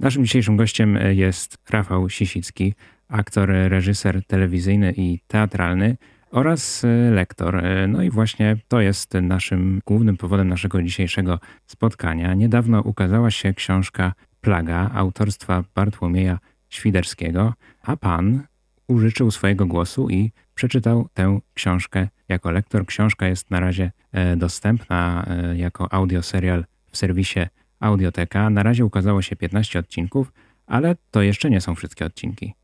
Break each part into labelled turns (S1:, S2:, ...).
S1: Naszym dzisiejszym gościem jest Rafał Sisicki, aktor, reżyser telewizyjny i teatralny oraz lektor. No i właśnie to jest naszym głównym powodem naszego dzisiejszego spotkania. Niedawno ukazała się książka Plaga autorstwa Bartłomieja Świderskiego, a pan użyczył swojego głosu i przeczytał tę książkę jako lektor. Książka jest na razie e, dostępna e, jako audioserial w serwisie Audioteka. Na razie ukazało się 15 odcinków, ale to jeszcze nie są wszystkie odcinki.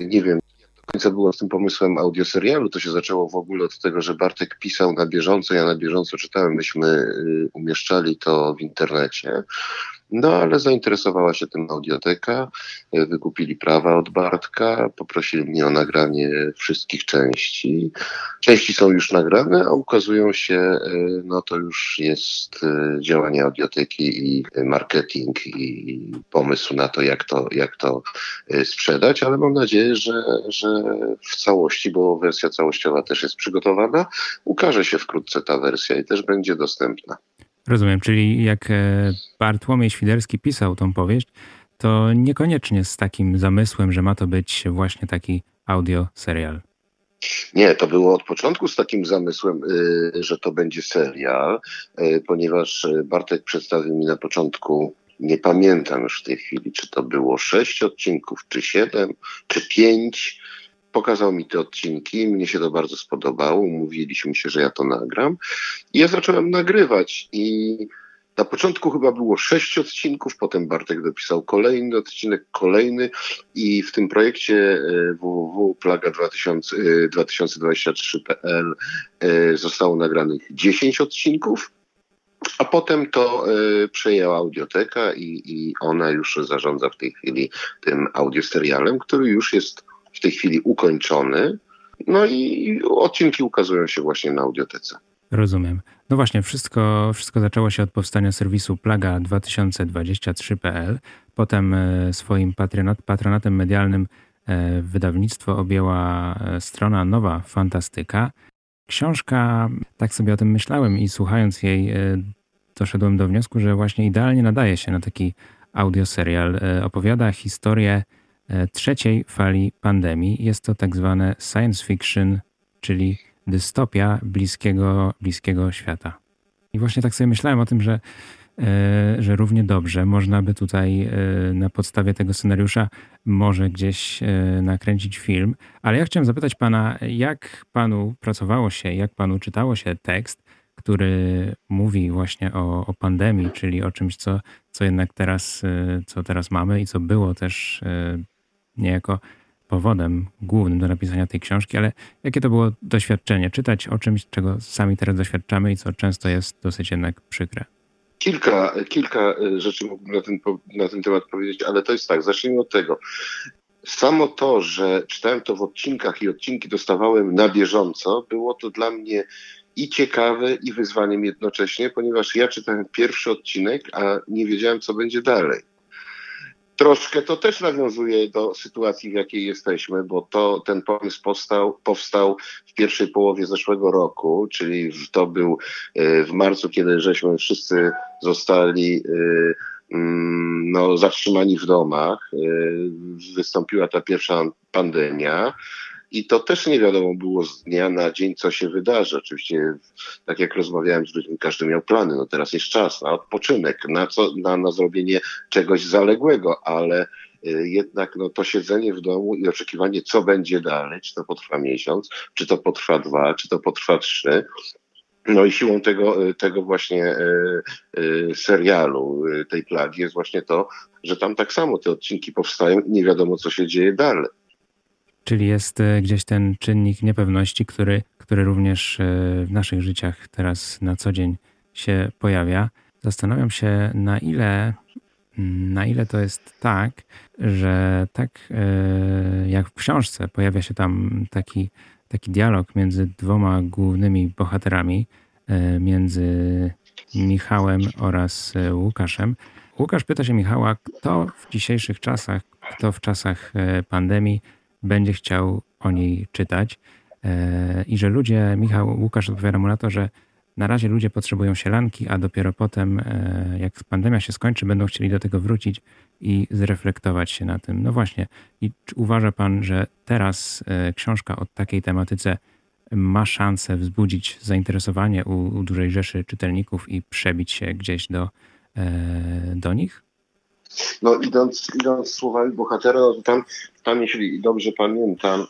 S2: Nie wiem, końca było z tym pomysłem audioserialu. To się zaczęło w ogóle od tego, że Bartek pisał na bieżąco, ja na bieżąco czytałem, myśmy y, umieszczali to w internecie. No ale zainteresowała się tym audioteka, e, wykupili prawa od Bartka, poprosili mnie o nagranie wszystkich części. Części są już nagrane, a ukazują się, e, no to już jest e, działanie audioteki i marketing i pomysł na to, jak to, jak to sprzedać, ale mam nadzieję, że, że w całości, bo wersja całościowa też jest przygotowana, ukaże się wkrótce ta wersja i też będzie dostępna.
S1: Rozumiem, czyli jak e, Bartłomiej Świderski pisał tą powieść, to niekoniecznie z takim zamysłem, że ma to być właśnie taki audio serial.
S2: Nie, to było od początku z takim zamysłem, y, że to będzie serial, y, ponieważ Bartek przedstawił mi na początku, nie pamiętam już w tej chwili, czy to było sześć odcinków, czy siedem, czy pięć pokazał mi te odcinki, mnie się to bardzo spodobało, umówiliśmy się, że ja to nagram. I ja zacząłem nagrywać i na początku chyba było sześć odcinków, potem Bartek dopisał kolejny odcinek, kolejny i w tym projekcie www.plaga2023.pl e, e, zostało nagranych 10 odcinków. A potem to y, przejęła audioteka i, i ona już zarządza w tej chwili tym audioserialem, który już jest w tej chwili ukończony. No i odcinki ukazują się właśnie na audiotece.
S1: Rozumiem. No właśnie, wszystko, wszystko zaczęło się od powstania serwisu plaga2023.pl. Potem e, swoim patronat, patronatem medialnym e, wydawnictwo objęła e, strona Nowa Fantastyka. Książka, tak sobie o tym myślałem i słuchając jej, doszedłem do wniosku, że właśnie idealnie nadaje się na taki audioserial. Opowiada historię trzeciej fali pandemii. Jest to tak zwane science fiction, czyli dystopia bliskiego, bliskiego świata. I właśnie tak sobie myślałem o tym, że, e, że równie dobrze można by tutaj e, na podstawie tego scenariusza może gdzieś nakręcić film. Ale ja chciałem zapytać pana, jak panu pracowało się, jak panu czytało się tekst, który mówi właśnie o, o pandemii, czyli o czymś, co, co jednak teraz, co teraz mamy i co było też niejako powodem głównym do napisania tej książki, ale jakie to było doświadczenie? Czytać o czymś, czego sami teraz doświadczamy i co często jest dosyć jednak przykre.
S2: Kilka, kilka e, rzeczy mógłbym na ten, na ten temat powiedzieć, ale to jest tak, zacznijmy od tego. Samo to, że czytałem to w odcinkach i odcinki dostawałem na bieżąco, było to dla mnie i ciekawe, i wyzwaniem jednocześnie, ponieważ ja czytałem pierwszy odcinek, a nie wiedziałem, co będzie dalej troszkę to też nawiązuje do sytuacji, w jakiej jesteśmy, bo to, ten pomysł powstał, powstał w pierwszej połowie zeszłego roku, czyli to był e, w marcu, kiedy żeśmy wszyscy zostali e, mm, no, zatrzymani w domach. E, wystąpiła ta pierwsza pandemia. I to też nie wiadomo było z dnia na dzień, co się wydarzy. Oczywiście, tak jak rozmawiałem z ludźmi, każdy miał plany. No teraz jest czas na odpoczynek, na, co, na, na zrobienie czegoś zaległego, ale y, jednak no, to siedzenie w domu i oczekiwanie, co będzie dalej, czy to potrwa miesiąc, czy to potrwa dwa, czy to potrwa trzy. No i siłą tego, y, tego właśnie y, serialu, tej plagi jest właśnie to, że tam tak samo te odcinki powstają i nie wiadomo, co się dzieje dalej.
S1: Czyli jest e, gdzieś ten czynnik niepewności, który, który również e, w naszych życiach teraz na co dzień się pojawia. Zastanawiam się, na ile, na ile to jest tak, że tak e, jak w książce pojawia się tam taki, taki dialog między dwoma głównymi bohaterami, między Michałem oraz Łukaszem. Łukasz pyta się Michała, kto w dzisiejszych czasach, kto w czasach pandemii będzie chciał o niej czytać. E, I że ludzie, Michał Łukasz odpowiada mu na to, że na razie ludzie potrzebują sielanki, a dopiero potem, e, jak pandemia się skończy, będą chcieli do tego wrócić i zreflektować się na tym. No właśnie, i czy uważa Pan, że teraz e, książka o takiej tematyce ma szansę wzbudzić zainteresowanie u, u dużej rzeszy czytelników i przebić się gdzieś do, do nich?
S2: No idąc, idąc słowami bohatera, no to tam, tam jeśli dobrze pamiętam,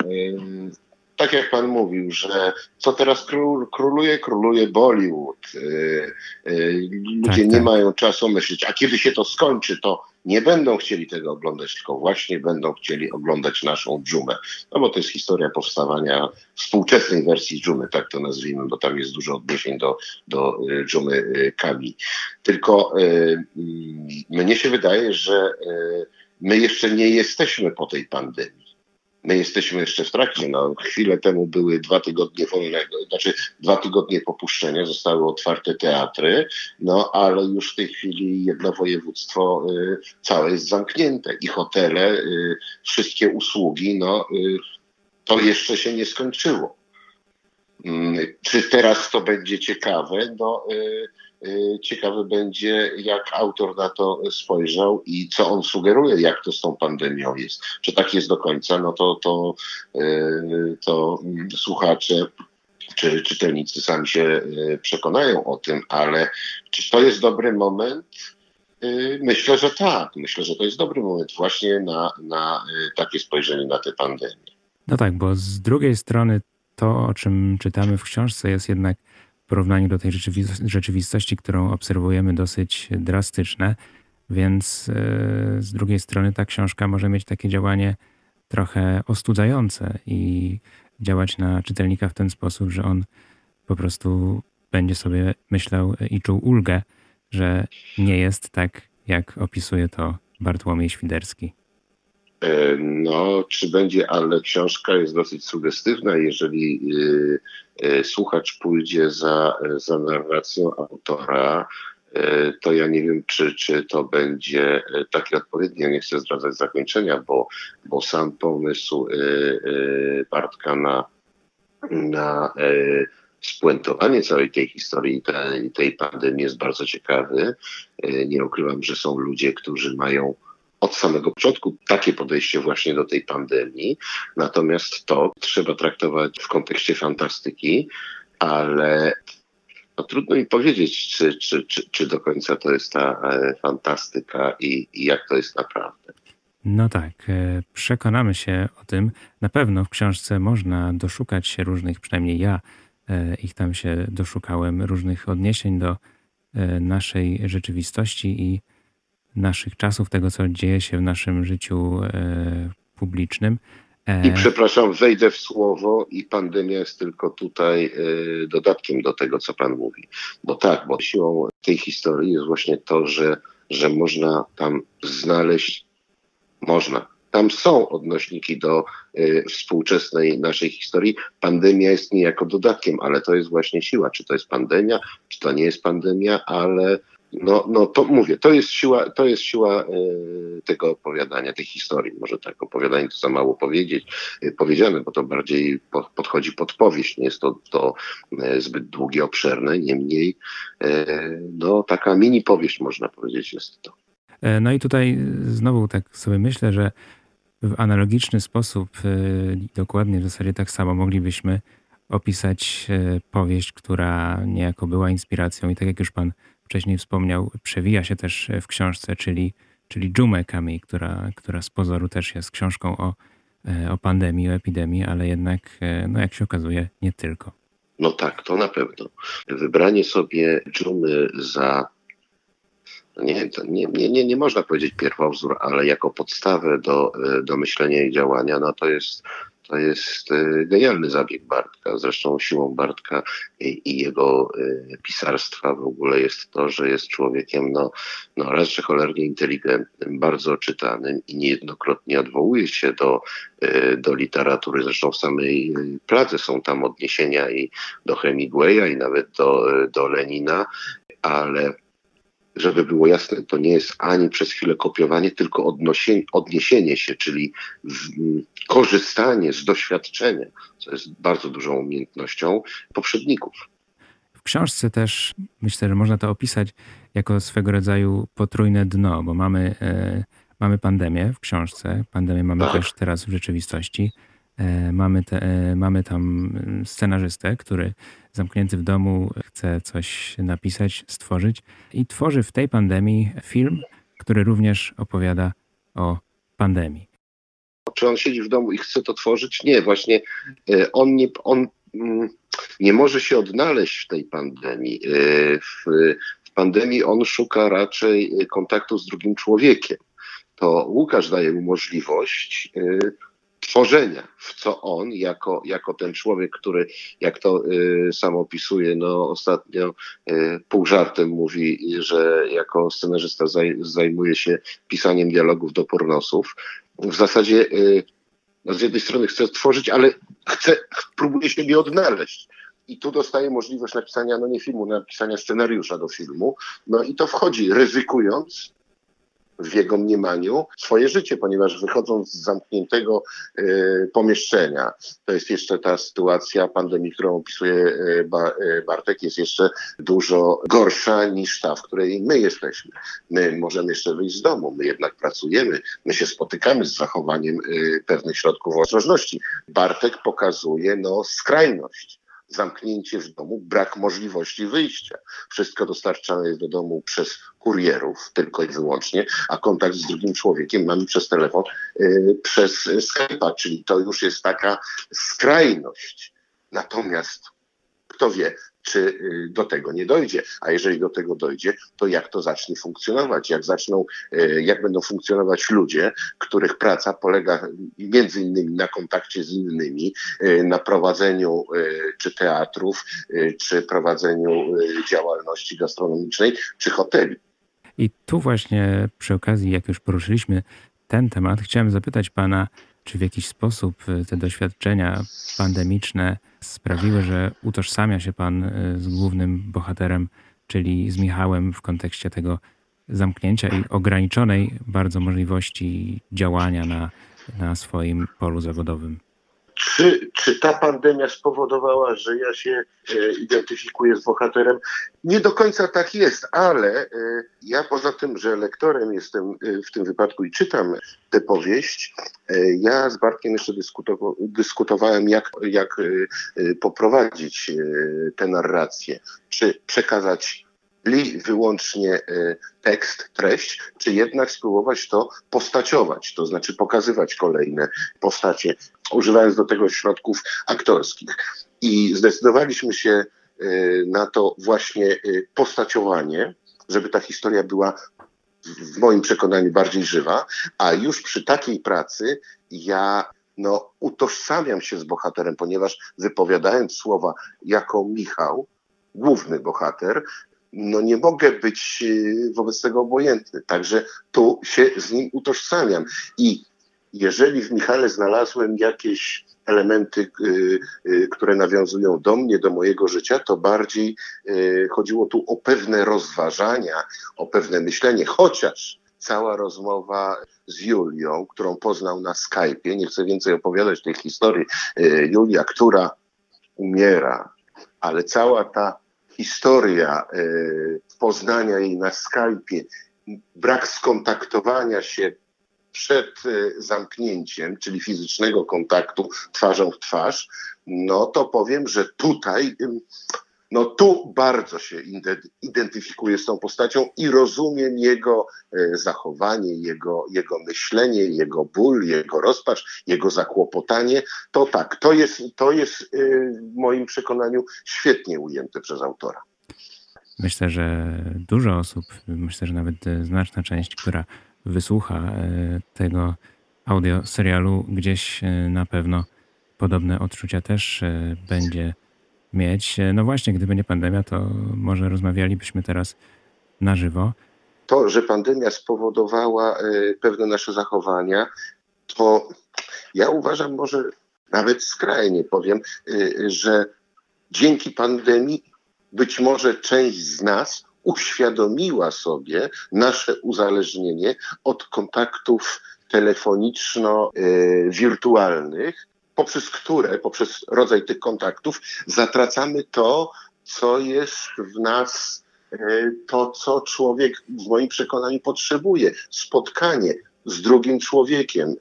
S2: tak jak pan mówił, że co teraz król, króluje, króluje Bollywood. Yy, yy, ludzie tak, nie tak. mają czasu myśleć, a kiedy się to skończy, to nie będą chcieli tego oglądać, tylko właśnie będą chcieli oglądać naszą dżumę. No bo to jest historia powstawania współczesnej wersji dżumy, tak to nazwijmy, bo tam jest dużo odniesień do, do y, dżumy y, Kami. Tylko y, mnie się wydaje, że my jeszcze nie jesteśmy po tej pandemii. My jesteśmy jeszcze w trakcie. No, chwilę temu były dwa tygodnie wolnego, znaczy dwa tygodnie popuszczenia, zostały otwarte teatry, no ale już w tej chwili jedno województwo y, całe jest zamknięte i hotele, y, wszystkie usługi, no y, to jeszcze się nie skończyło. Mm, czy teraz to będzie ciekawe? No, y, ciekawe będzie, jak autor na to spojrzał i co on sugeruje, jak to z tą pandemią jest. Czy tak jest do końca, no to, to, y, to słuchacze czy czytelnicy sami się y, przekonają o tym, ale czy to jest dobry moment? Myślę, że tak. Myślę, że to jest dobry moment właśnie na, na takie spojrzenie na tę pandemię.
S1: No tak, bo z drugiej strony to, o czym czytamy w książce, jest jednak porównaniu do tej rzeczywistości, którą obserwujemy, dosyć drastyczne. Więc e, z drugiej strony ta książka może mieć takie działanie trochę ostudzające i działać na czytelnika w ten sposób, że on po prostu będzie sobie myślał i czuł ulgę, że nie jest tak, jak opisuje to Bartłomiej Świderski.
S2: E, no, czy będzie, ale książka jest dosyć sugestywna. Jeżeli y, słuchacz pójdzie za, za narracją autora, y, to ja nie wiem, czy, czy to będzie takie odpowiednie. Nie chcę zdradzać zakończenia, bo, bo sam pomysł Bartka na, na spuentowanie całej tej historii, tej, tej pandemii jest bardzo ciekawy. Nie ukrywam, że są ludzie, którzy mają od samego początku takie podejście właśnie do tej pandemii. Natomiast to trzeba traktować w kontekście fantastyki, ale no, trudno mi powiedzieć, czy, czy, czy, czy do końca to jest ta e, fantastyka i, i jak to jest naprawdę.
S1: No tak, e, przekonamy się o tym. Na pewno w książce można doszukać się różnych, przynajmniej ja e, ich tam się doszukałem, różnych odniesień do naszej rzeczywistości i naszych czasów, tego co dzieje się w naszym życiu e, publicznym.
S2: E, I przepraszam, wejdę w słowo i pandemia jest tylko tutaj e, dodatkiem do tego, co pan mówi. Bo tak, bo siłą tej historii jest właśnie to, że, że można tam znaleźć, można, tam są odnośniki do y, współczesnej naszej historii. Pandemia jest niejako dodatkiem, ale to jest właśnie siła. Czy to jest pandemia, czy to nie jest pandemia, ale no, no to mówię, to jest siła, to jest siła y, tego opowiadania, tej historii. Może tak, opowiadanie to za mało powiedzieć, y, powiedziane, bo to bardziej po, podchodzi pod powieść. Nie jest to, to y, zbyt długie, obszerne, niemniej no, taka mini powieść można powiedzieć jest to.
S1: E, no i tutaj znowu tak sobie myślę, że w analogiczny sposób, dokładnie w zasadzie tak samo moglibyśmy opisać powieść, która niejako była inspiracją i tak jak już pan wcześniej wspomniał, przewija się też w książce, czyli, czyli Dżumę Kami, która, która z pozoru też jest książką o, e, o pandemii, o epidemii, ale jednak, e, no jak się okazuje, nie tylko.
S2: No tak, to na pewno. Wybranie sobie dżumy za nie, nie, nie, nie, nie można powiedzieć pierwowzór, ale jako podstawę do, e, do myślenia i działania, no to jest to jest e, genialny zabieg Bartka. Zresztą siłą Bartka i, jego e, pisarstwa w ogóle jest to, że jest człowiekiem no, no raz, że cholernie inteligentnym, bardzo czytanym i niejednokrotnie odwołuje się do, e, do literatury. Zresztą w samej Pladze są tam odniesienia i do Hemingwaya i nawet do, do Lenina, ale żeby było jasne, to nie jest ani przez chwilę kopiowanie, tylko odniesienie się, czyli w, korzystanie z doświadczenia, co jest bardzo dużą umiejętnością poprzedników.
S1: W książce też myślę, że można to opisać jako swego rodzaju potrójne dno, bo mamy, e, mamy pandemię w książce, pandemię mamy
S2: Tak.
S1: też teraz w rzeczywistości. E, Mamy, te, e, mamy tam scenarzystę, który zamknięty w domu chce coś napisać, stworzyć i tworzy w tej pandemii film, który również opowiada o pandemii.
S2: Czy on siedzi w domu i chce to tworzyć? Nie, właśnie e, on nie, on mm, nie może się odnaleźć w tej pandemii. E, W, w pandemii on szuka raczej e, kontaktu z drugim człowiekiem. To Łukasz daje mu możliwość tworzenia, w co on, jako, jako ten człowiek, który, jak to e, sam opisuje, no ostatnio e, pół żartem mówi, że jako scenarzysta zaj, zajmuje się pisaniem dialogów do pornosów. W zasadzie e, no z jednej strony chce tworzyć, ale chce, próbuje siebie odnaleźć. I tu dostaje możliwość napisania, no nie filmu, napisania scenariusza do filmu. No i to wchodzi, ryzykując w jego mniemaniu swoje życie, ponieważ wychodząc z zamkniętego e, pomieszczenia, to jest jeszcze ta sytuacja pandemii, którą opisuje e, e, Bartek, jest jeszcze dużo gorsza niż ta, w której my jesteśmy. My możemy jeszcze wyjść z domu, my jednak pracujemy, my się spotykamy z zachowaniem pewnych środków ostrożności. Bartek pokazuje no, skrajność zamknięcie w domu, brak możliwości wyjścia. Wszystko dostarczane jest do domu przez kurierów tylko i wyłącznie, a kontakt z drugim człowiekiem mamy przez telefon, y, przez Skype'a, czyli to już jest taka skrajność. Natomiast kto wie, czy y, do tego nie dojdzie, a jeżeli do tego dojdzie, to jak to zacznie funkcjonować, jak zaczną, y, jak będą funkcjonować ludzie, których praca polega między innymi na kontakcie z innymi, y, na prowadzeniu czy teatrów, czy prowadzeniu działalności gastronomicznej, czy hoteli.
S1: I tu właśnie przy okazji, jak już poruszyliśmy ten temat, chciałem zapytać pana, czy w jakiś sposób y, te doświadczenia pandemiczne sprawiły, że utożsamia się pan y, z głównym bohaterem, czyli z Michałem w kontekście tego zamknięcia i ograniczonej bardzo możliwości działania na, na swoim polu zawodowym?
S2: Czy, czy ta pandemia spowodowała, że ja się e, identyfikuję z bohaterem? Nie do końca tak jest, ale e, ja poza tym, że lektorem jestem e, w tym wypadku i czytam tę powieść, e, ja z Bartkiem jeszcze dyskutowa- dyskutowałem, jak, jak e, e, poprowadzić e, tę narrację. Czy przekazać wyłącznie e, tekst, treść, czy jednak spróbować to postaciować, to znaczy pokazywać kolejne postacie, używając do tego środków aktorskich. I zdecydowaliśmy się e, na to właśnie e, postaciowanie, żeby ta historia była w- moim przekonaniu bardziej żywa, a już przy takiej pracy ja no, utożsamiam się z bohaterem, ponieważ wypowiadając słowa jako Michał, główny bohater, no nie mogę być e, wobec tego obojętny. Także tu się z nim utożsamiam. I jeżeli w Michale znalazłem jakieś elementy, y, y, które nawiązują do mnie, do mojego życia, to bardziej y, chodziło tu o pewne rozważania, o pewne myślenie, chociaż cała rozmowa z Julią, którą poznał na Skype'ie, nie chcę więcej opowiadać tej historii, Julia, która umiera, ale cała ta historia poznania jej na Skype'ie, brak skontaktowania się przed y, zamknięciem, czyli fizycznego kontaktu twarzą w twarz, no to powiem, że tutaj, no tu bardzo się identyfikuję z tą postacią i rozumiem jego y, zachowanie, jego, jego myślenie, jego ból, jego rozpacz, jego zakłopotanie. To tak, to jest, to jest y, w moim przekonaniu świetnie ujęte przez autora.
S1: Myślę, że dużo osób, myślę, że nawet znaczna część, która wysłucha e, tego audio serialu, gdzieś e, na pewno podobne odczucia też e, będzie mieć. No właśnie, gdyby nie pandemia, to może rozmawialibyśmy teraz na żywo.
S2: to, że pandemia spowodowała pewne nasze zachowania, to ja uważam może nawet skrajnie powiem, że dzięki pandemii być może część z nas uświadomiła sobie nasze uzależnienie od kontaktów telefoniczno-wirtualnych, poprzez które, poprzez rodzaj tych kontaktów, zatracamy to, co jest w nas e, to, co człowiek w moim przekonaniu potrzebuje. Spotkanie z drugim człowiekiem, e,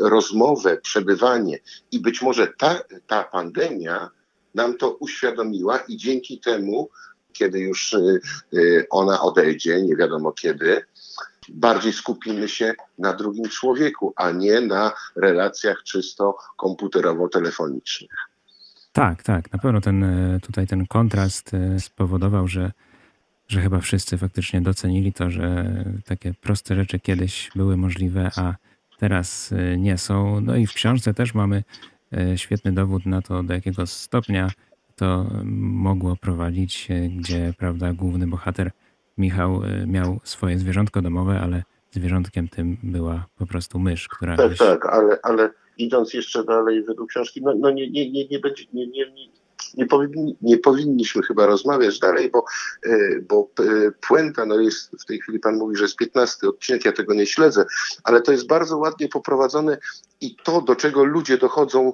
S2: rozmowę, przebywanie. I być może ta, ta pandemia nam to uświadomiła i dzięki temu, kiedy już e, ona odejdzie, nie wiadomo kiedy, bardziej skupimy się na drugim człowieku, a nie na relacjach czysto komputerowo-telefonicznych.
S1: Tak, tak. Na pewno ten, e, tutaj ten kontrast e, spowodował, że, że chyba wszyscy faktycznie docenili to, że takie proste rzeczy kiedyś były możliwe, a teraz e, nie są. No i w książce też mamy świetny dowód na to, do jakiego stopnia to mogło prowadzić, gdzie, prawda, główny bohater Michał miał swoje zwierzątko domowe, ale zwierzątkiem tym była po prostu mysz, która.
S2: Tak, tak, ale, ale idąc jeszcze dalej według książki, no, no nie, nie, nie, nie, będzie, nie, nie, nie, powinni, nie powinniśmy chyba rozmawiać dalej, bo, e, bo e, puenta no jest, w tej chwili pan mówi, że jest 15 odcinek, ja tego nie śledzę, ale to jest bardzo ładnie poprowadzone i to, do czego ludzie dochodzą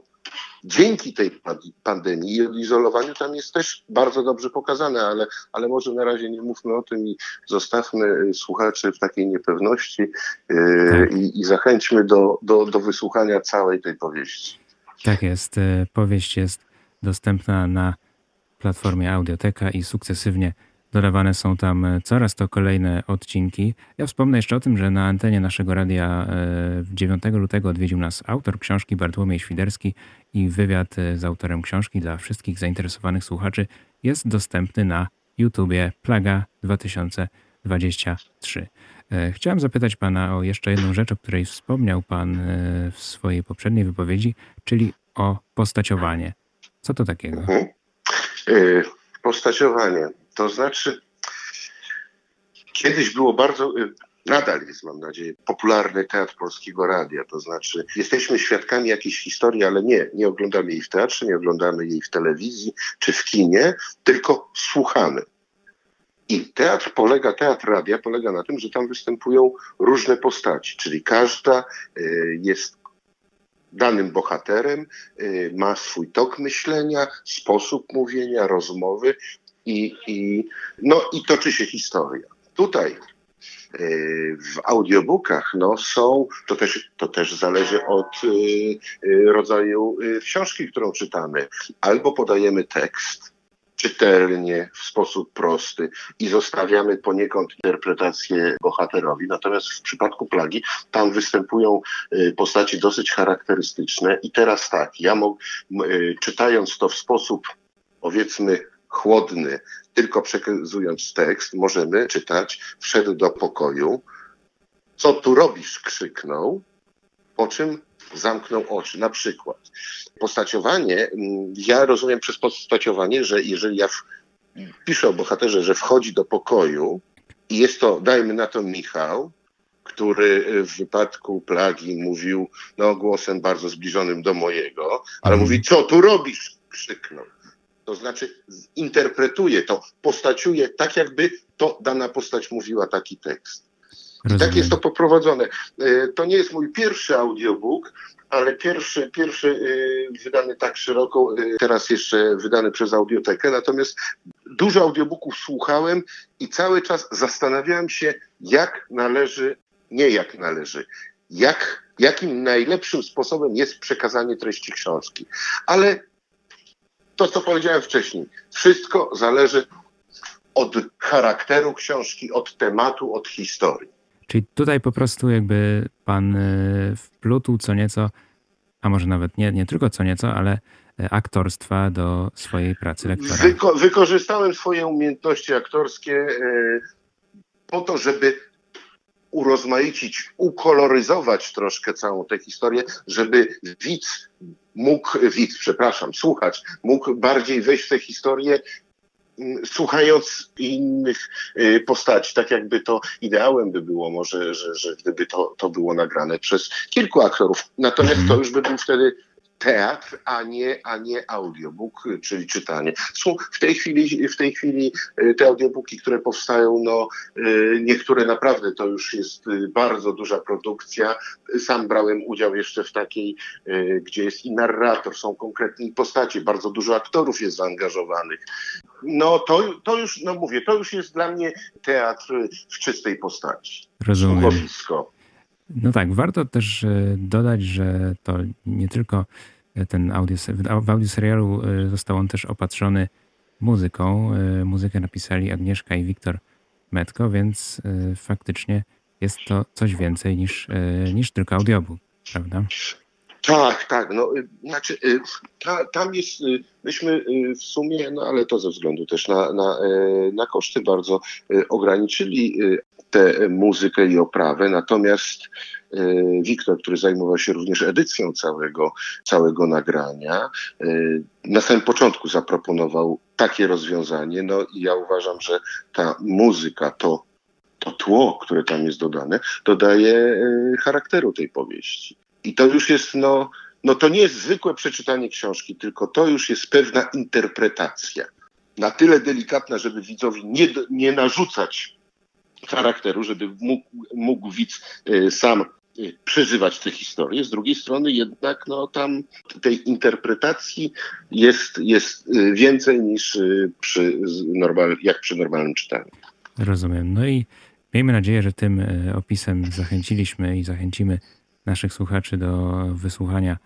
S2: dzięki tej pandemii i odizolowaniu tam jest też bardzo dobrze pokazane, ale, ale może na razie nie mówmy o tym i zostawmy słuchaczy w takiej niepewności yy, i, i zachęćmy do, do, do wysłuchania całej tej powieści.
S1: Tak jest. E, powieść jest dostępna na platformie Audioteka i sukcesywnie Dodawane są tam e, coraz to kolejne odcinki. Ja wspomnę jeszcze o tym, że na antenie naszego radia 9 e, lutego odwiedził nas autor książki Bartłomiej Świderski i wywiad e, z autorem książki dla wszystkich zainteresowanych słuchaczy jest dostępny na YouTubie Plaga 2023. Chciałem zapytać Pana o jeszcze jedną rzecz, o której wspomniał Pan w swojej poprzedniej wypowiedzi, czyli o postaciowanie. Co to takiego? Mhm.
S2: Postaciowanie. To znaczy, kiedyś było bardzo, y, nadal jest, mam nadzieję, popularny teatr polskiego radia. To znaczy, jesteśmy świadkami jakiejś historii, ale nie, nie oglądamy jej w teatrze, nie oglądamy jej w telewizji czy w kinie, tylko słuchamy. I teatr polega, teatr radia polega na tym, że tam występują różne postaci, czyli każda y, jest danym bohaterem, y, ma swój tok myślenia, sposób mówienia, rozmowy, i, i, no, i toczy się historia. Tutaj e, w audiobookach no, są, to też, to też zależy od e, rodzaju książki, którą czytamy. Albo podajemy tekst czytelnie, w sposób prosty i zostawiamy poniekąd interpretację bohaterowi. Natomiast w przypadku plagi tam występują postaci dosyć charakterystyczne. I teraz tak, ja mog, czytając to w sposób powiedzmy chłodny, tylko przekazując tekst, możemy czytać, wszedł do pokoju, co tu robisz, krzyknął, po czym zamknął oczy. Na przykład postaciowanie, mm, ja rozumiem przez postaciowanie, że jeżeli ja w, piszę o bohaterze, że wchodzi do pokoju i jest to, dajmy na to Michał, który w wypadku plagi mówił no, głosem bardzo zbliżonym do mojego, ale mhm. mówi, co tu robisz? Krzyknął. To znaczy interpretuje to, postaciuje tak, jakby to dana postać mówiła taki tekst. I tak jest to poprowadzone. E, to nie jest mój pierwszy audiobook, ale pierwszy, pierwszy e, wydany tak szeroko, e, teraz jeszcze wydany przez Audiotekę. Natomiast dużo audiobooków słuchałem i cały czas zastanawiałem się, jak należy, nie jak należy, jak, jakim najlepszym sposobem jest przekazanie treści książki. Ale to, co powiedziałem wcześniej. Wszystko zależy od charakteru książki, od tematu, od historii.
S1: Czyli tutaj po prostu jakby pan e, wplótł co nieco, a może nawet nie, nie tylko co nieco, ale e, aktorstwa do swojej pracy lektora.
S2: Wyko wykorzystałem swoje umiejętności aktorskie yy, po to, żeby urozmaicić, ukoloryzować troszkę całą tę historię, żeby widz mógł, widz, przepraszam, słuchacz, mógł bardziej wejść w tę historię, słuchając innych y, postaci, tak jakby to ideałem by było może, że, że gdyby to, to było nagrane przez kilku aktorów. Natomiast to mhm. już by był wtedy teatr, a nie, a nie audiobook, czyli czytanie. Są w tej chwili, w tej chwili y, te audiobooki, które powstają, no y, niektóre naprawdę to już jest y, bardzo duża produkcja. Sam brałem udział jeszcze w takiej, gdzie jest i narrator, są konkretne postacie, bardzo dużo aktorów jest zaangażowanych. no to, to już, no mówię, to już jest dla mnie teatr w czystej postaci.
S1: Rozumiem.
S2: Słuchowisko.
S1: No tak, warto też e, dodać, że to nie tylko e, ten audio, w audioserialu e, został on też opatrzony muzyką. Muzykę napisali Agnieszka i Wiktor Metko, więc faktycznie jest to coś więcej niż, niż tylko audiobook, prawda?
S2: Tak, tak. No, znaczy, ta, tam jest, myśmy w sumie, no ale to ze względu też na, na, na koszty bardzo ograniczyli tę muzykę i oprawę, natomiast Wiktor, który zajmował się również edycją całego, całego nagrania, na samym początku zaproponował takie rozwiązanie. No i ja uważam, że ta muzyka, to, to tło, które tam jest dodane, dodaje charakteru tej powieści. I to już jest, no, no to nie jest zwykłe przeczytanie książki, tylko to już jest pewna interpretacja. Na tyle delikatna, żeby widzowi nie, nie narzucać charakteru, żeby mógł, mógł widz y, sam y, przeżywać tę historię. Z drugiej strony jednak no, tam tej interpretacji jest, jest y, więcej niż przy, normal, jak przy normalnym czytaniu.
S1: Rozumiem. No i miejmy nadzieję, że tym opisem zachęciliśmy i zachęcimy naszych słuchaczy do wysłuchania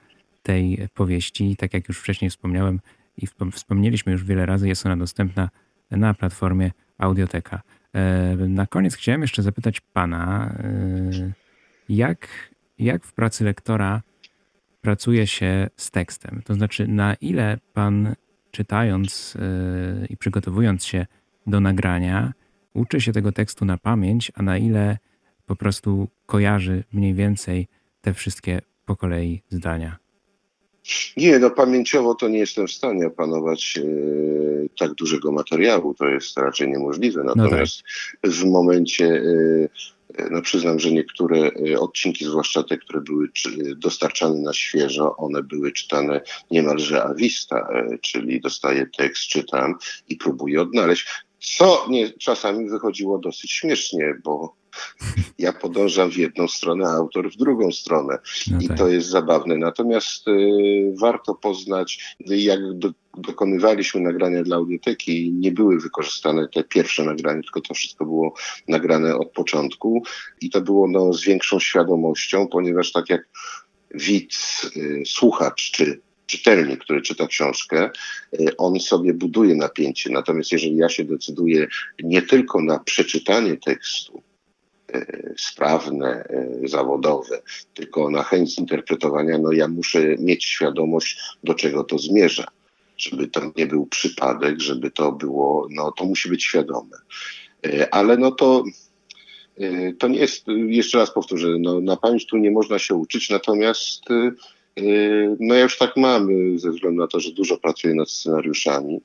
S1: tej powieści. Tak jak już wcześniej wspomniałem i wspomnieliśmy już wiele razy, jest ona dostępna na platformie Audioteka. E, na koniec chciałem jeszcze zapytać pana, e, jak, jak w pracy lektora pracuje się z tekstem? To znaczy, na ile pan czytając e, i przygotowując się do nagrania, uczy się tego tekstu na pamięć, a na ile po prostu kojarzy mniej więcej te wszystkie po kolei zdania?
S2: Nie, no pamięciowo to nie jestem w stanie opanować e, tak dużego materiału, to jest raczej niemożliwe. Natomiast no tak. w momencie, e, no przyznam, że niektóre e, odcinki, zwłaszcza te, które były dostarczane na świeżo, one były czytane niemalże awista, e, czyli dostaję tekst, czytam i próbuję odnaleźć. Co nie, czasami wychodziło dosyć śmiesznie, bo ja podążam w jedną stronę, a autor w drugą stronę. No I tak. to jest zabawne. Natomiast y, warto poznać, jak do, dokonywaliśmy nagrania dla audioteki, nie były wykorzystane te pierwsze nagrania, tylko to wszystko było nagrane od początku i to było no, z większą świadomością, ponieważ tak jak widz, y, słuchacz czy czytelnik, który czyta książkę, y, on sobie buduje napięcie. Natomiast jeżeli ja się decyduję nie tylko na przeczytanie tekstu, y, sprawne, y, zawodowe, tylko na chęć interpretowania, no ja muszę mieć świadomość, do czego to zmierza. Żeby to nie był przypadek, żeby to było, no to musi być świadome. Ale no to to nie jest, jeszcze raz powtórzę, no, na pamięć tu nie można się uczyć, natomiast no ja już tak mam, ze względu na to, że dużo pracuję nad scenariuszami,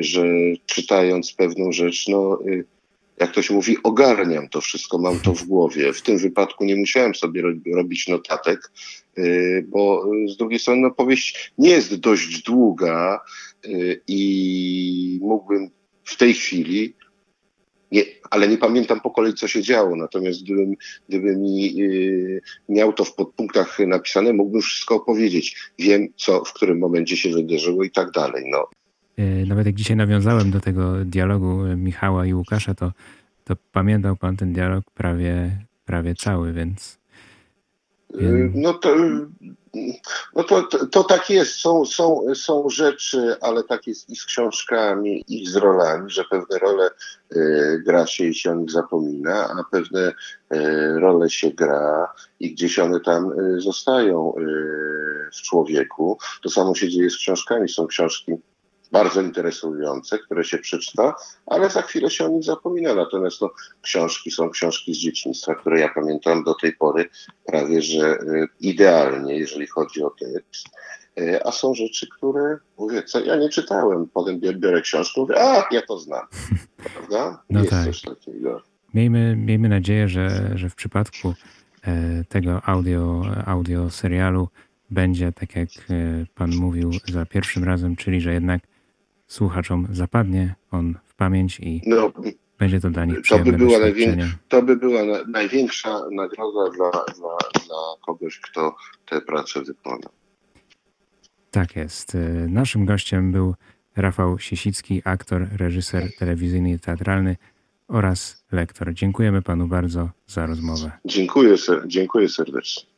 S2: że czytając pewną rzecz, no jak to się mówi, ogarniam to wszystko, mam to w głowie. W tym wypadku nie musiałem sobie robić notatek, bo z drugiej strony no, powieść nie jest dość długa i mógłbym w tej chwili nie, ale nie pamiętam po kolei, co się działo. Natomiast gdybym, gdybym mi yy, miał to w podpunktach napisane, mógłbym wszystko opowiedzieć. Wiem, co w którym momencie się wydarzyło i tak dalej. No.
S1: Yy, nawet jak dzisiaj nawiązałem do tego dialogu Michała i Łukasza, to, to pamiętał pan ten dialog prawie, prawie cały, więc.
S2: Yy, no to no to, to, tak jest. Są, są, są rzeczy, ale tak jest i z książkami, i z rolami, że pewne role y, gra się i się o nich zapomina, a pewne y, role się gra i gdzieś one tam y, zostają w człowieku. To samo się dzieje z książkami. Są książki bardzo interesujące, które się przeczyta, ale za chwilę się o nich zapomina. Natomiast no, książki są książki z dzieciństwa, które ja pamiętam do tej pory prawie, że y, idealnie, jeżeli chodzi o tekst. Y, a są rzeczy, które mówię, co ja nie czytałem. Potem biorę książkę, mówię, a ja to znam. Prawda?
S1: No Jest tak. coś takiego. Miejmy, miejmy nadzieję, że, że w przypadku e, tego audio, audio serialu będzie, tak jak e, Pan mówił za pierwszym razem, czyli że jednak słuchaczom zapadnie on w pamięć i no, będzie to dla nich przyjemne
S2: to by była, to by była na, największa nagroda dla, dla, dla kogoś, kto tę pracę wykona.
S1: Tak jest. Naszym gościem był Rafał Siesicki, aktor, reżyser telewizyjny i teatralny oraz lektor. Dziękujemy panu bardzo za rozmowę.
S2: Dziękuję, ser- dziękuję serdecznie.